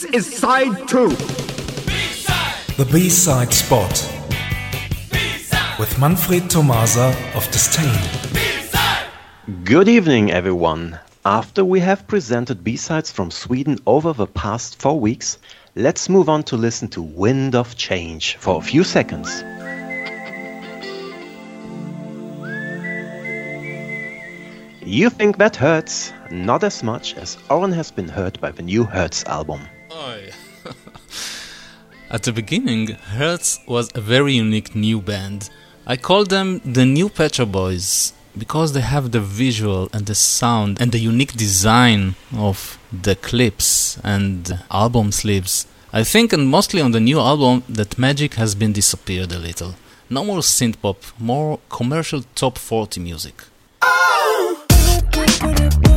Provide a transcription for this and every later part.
This is side two. The B-side spot with Manfred Tomasa of Disdain. Good evening, everyone. After we have presented B-sides from Sweden over the past four weeks, let's move on to listen to Wind of Change for a few seconds. You think that hurts? Not as much as Oren has been hurt by the new Hurts album. At the beginning, Hurts was a very unique new band. I call them the new Pet Shop Boys because they have the visual and the sound and the unique design of the clips and album sleeves. I think, and mostly on the new album, that magic has been disappeared a little. No more synth pop, more commercial top 40 music. don't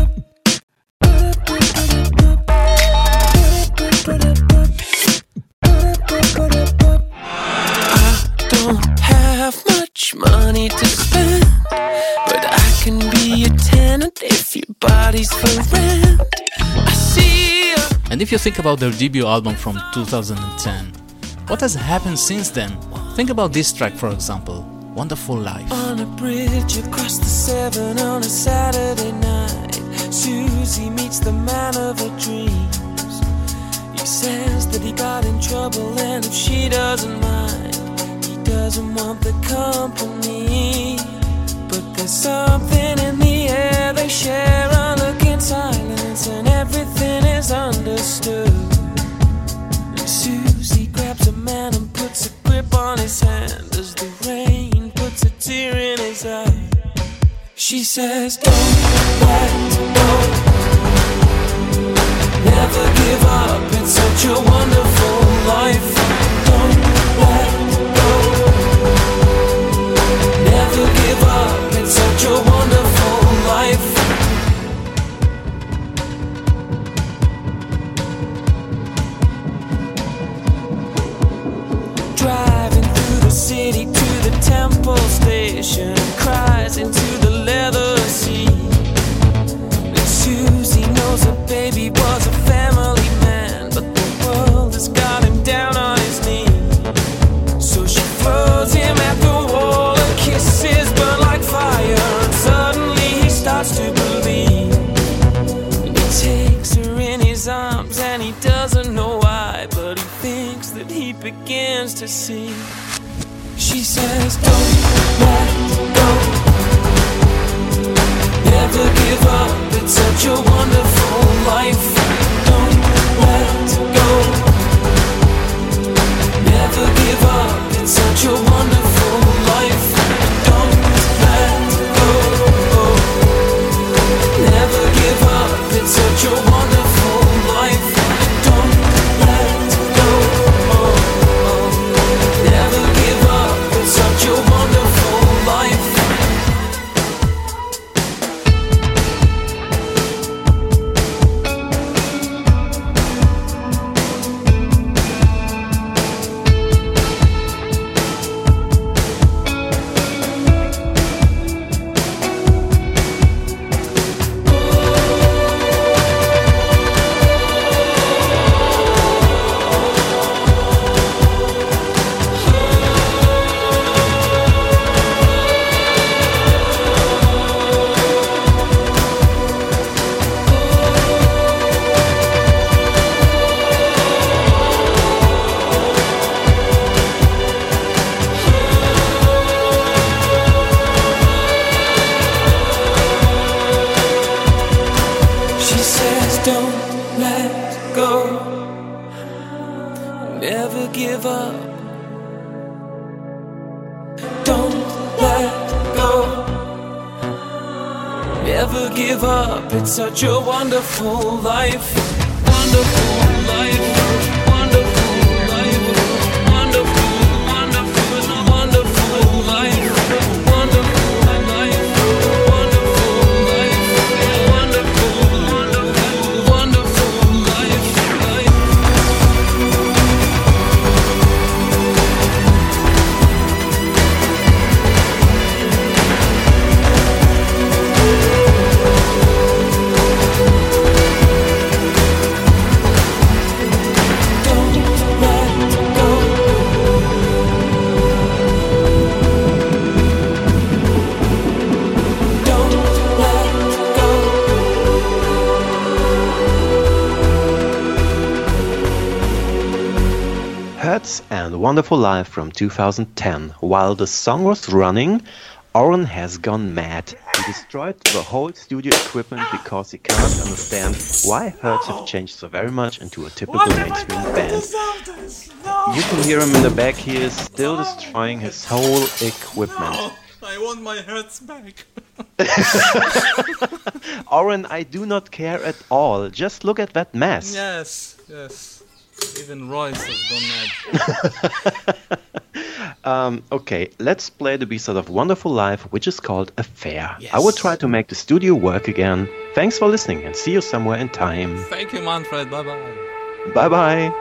much money to spend, but I can be a tenant if your body's for rent. I see you. And if you think about their debut album from 2010, what has happened since then? Think about this track, for example Wonderful Life. On a bridge across the Severn on a Saturday night, Susie meets the man of her dreams. He says that he got in trouble, and if she doesn't mind, doesn't want the company. But there's something in the air they share a look in silence, and everything is understood. And Susie grabs a man and puts a grip on his hand as the rain puts a tear in his eye. She says, Don't let temple station, cries into the leather seat. And Susie knows her baby was a family man, but the world has got him down on his knees. So she throws him at the wall, and kisses burn like fire, and suddenly he starts to believe. And he takes her in his arms, and he doesn't know why, but he thinks that he begins to see. She says, Don't let go. Never give up, it's such a wonderful Never give up. Don't let go. Never give up. It's such a wonderful life. Wonderful life. Wonderful Life from 2010. While the song was running, Oren has gone mad. He destroyed the whole studio equipment because he can't understand why Hurts have changed so very much into a typical mainstream band. You can hear him in the back, he is still destroying his whole equipment. I want my Hurts back. Oren, I do not care at all. Just look at that mess. Yes, yes. Even Royce has gone mad. um, okay, let's play the B-side of Wonderful Life, which is called Affair. Yes. I will try to make the studio work again. Thanks for listening and see you somewhere in time. Thank you, Manfred. Bye bye. Bye bye.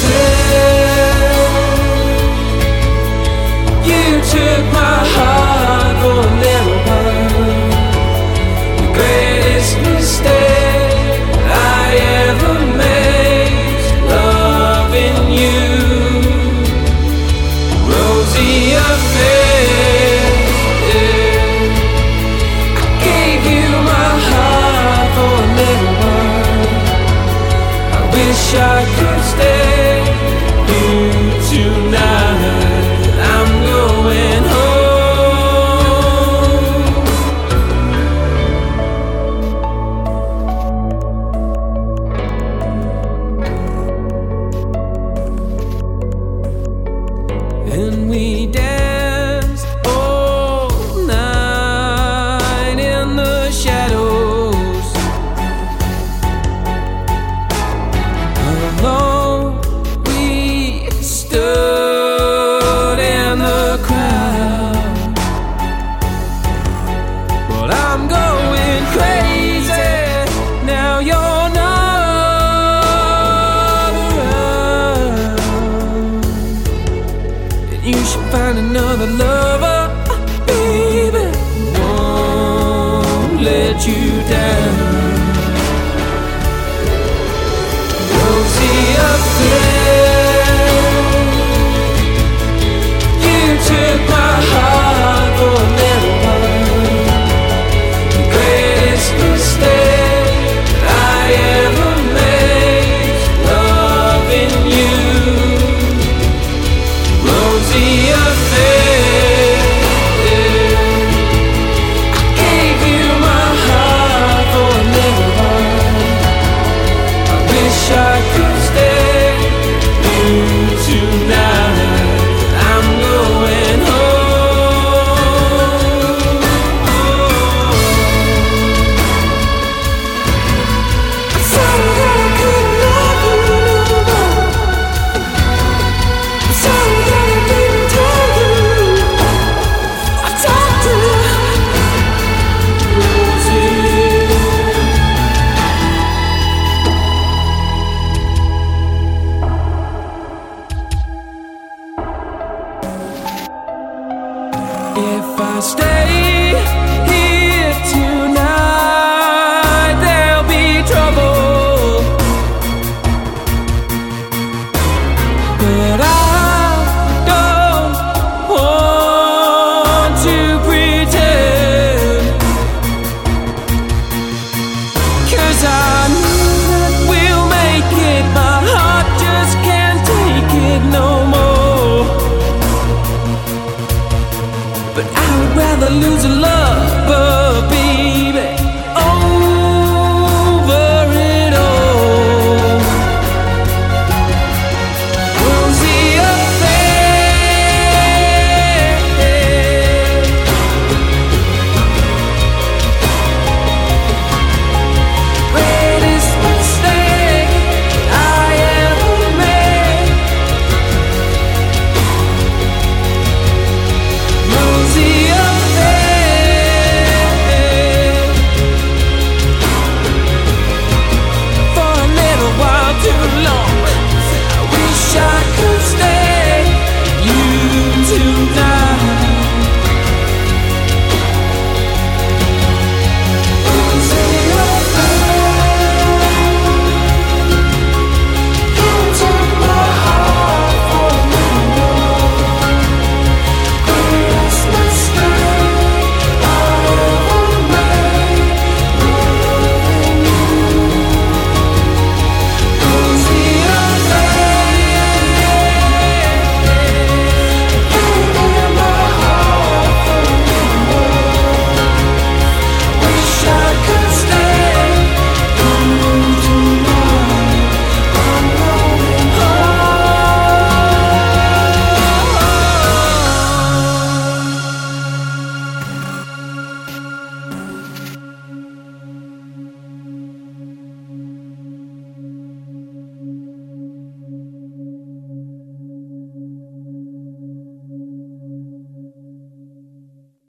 say let you down. If I stay here tonight, there'll be trouble. But I don't want to I know that we'll make it. My heart just can't take it no more. rather lose a love.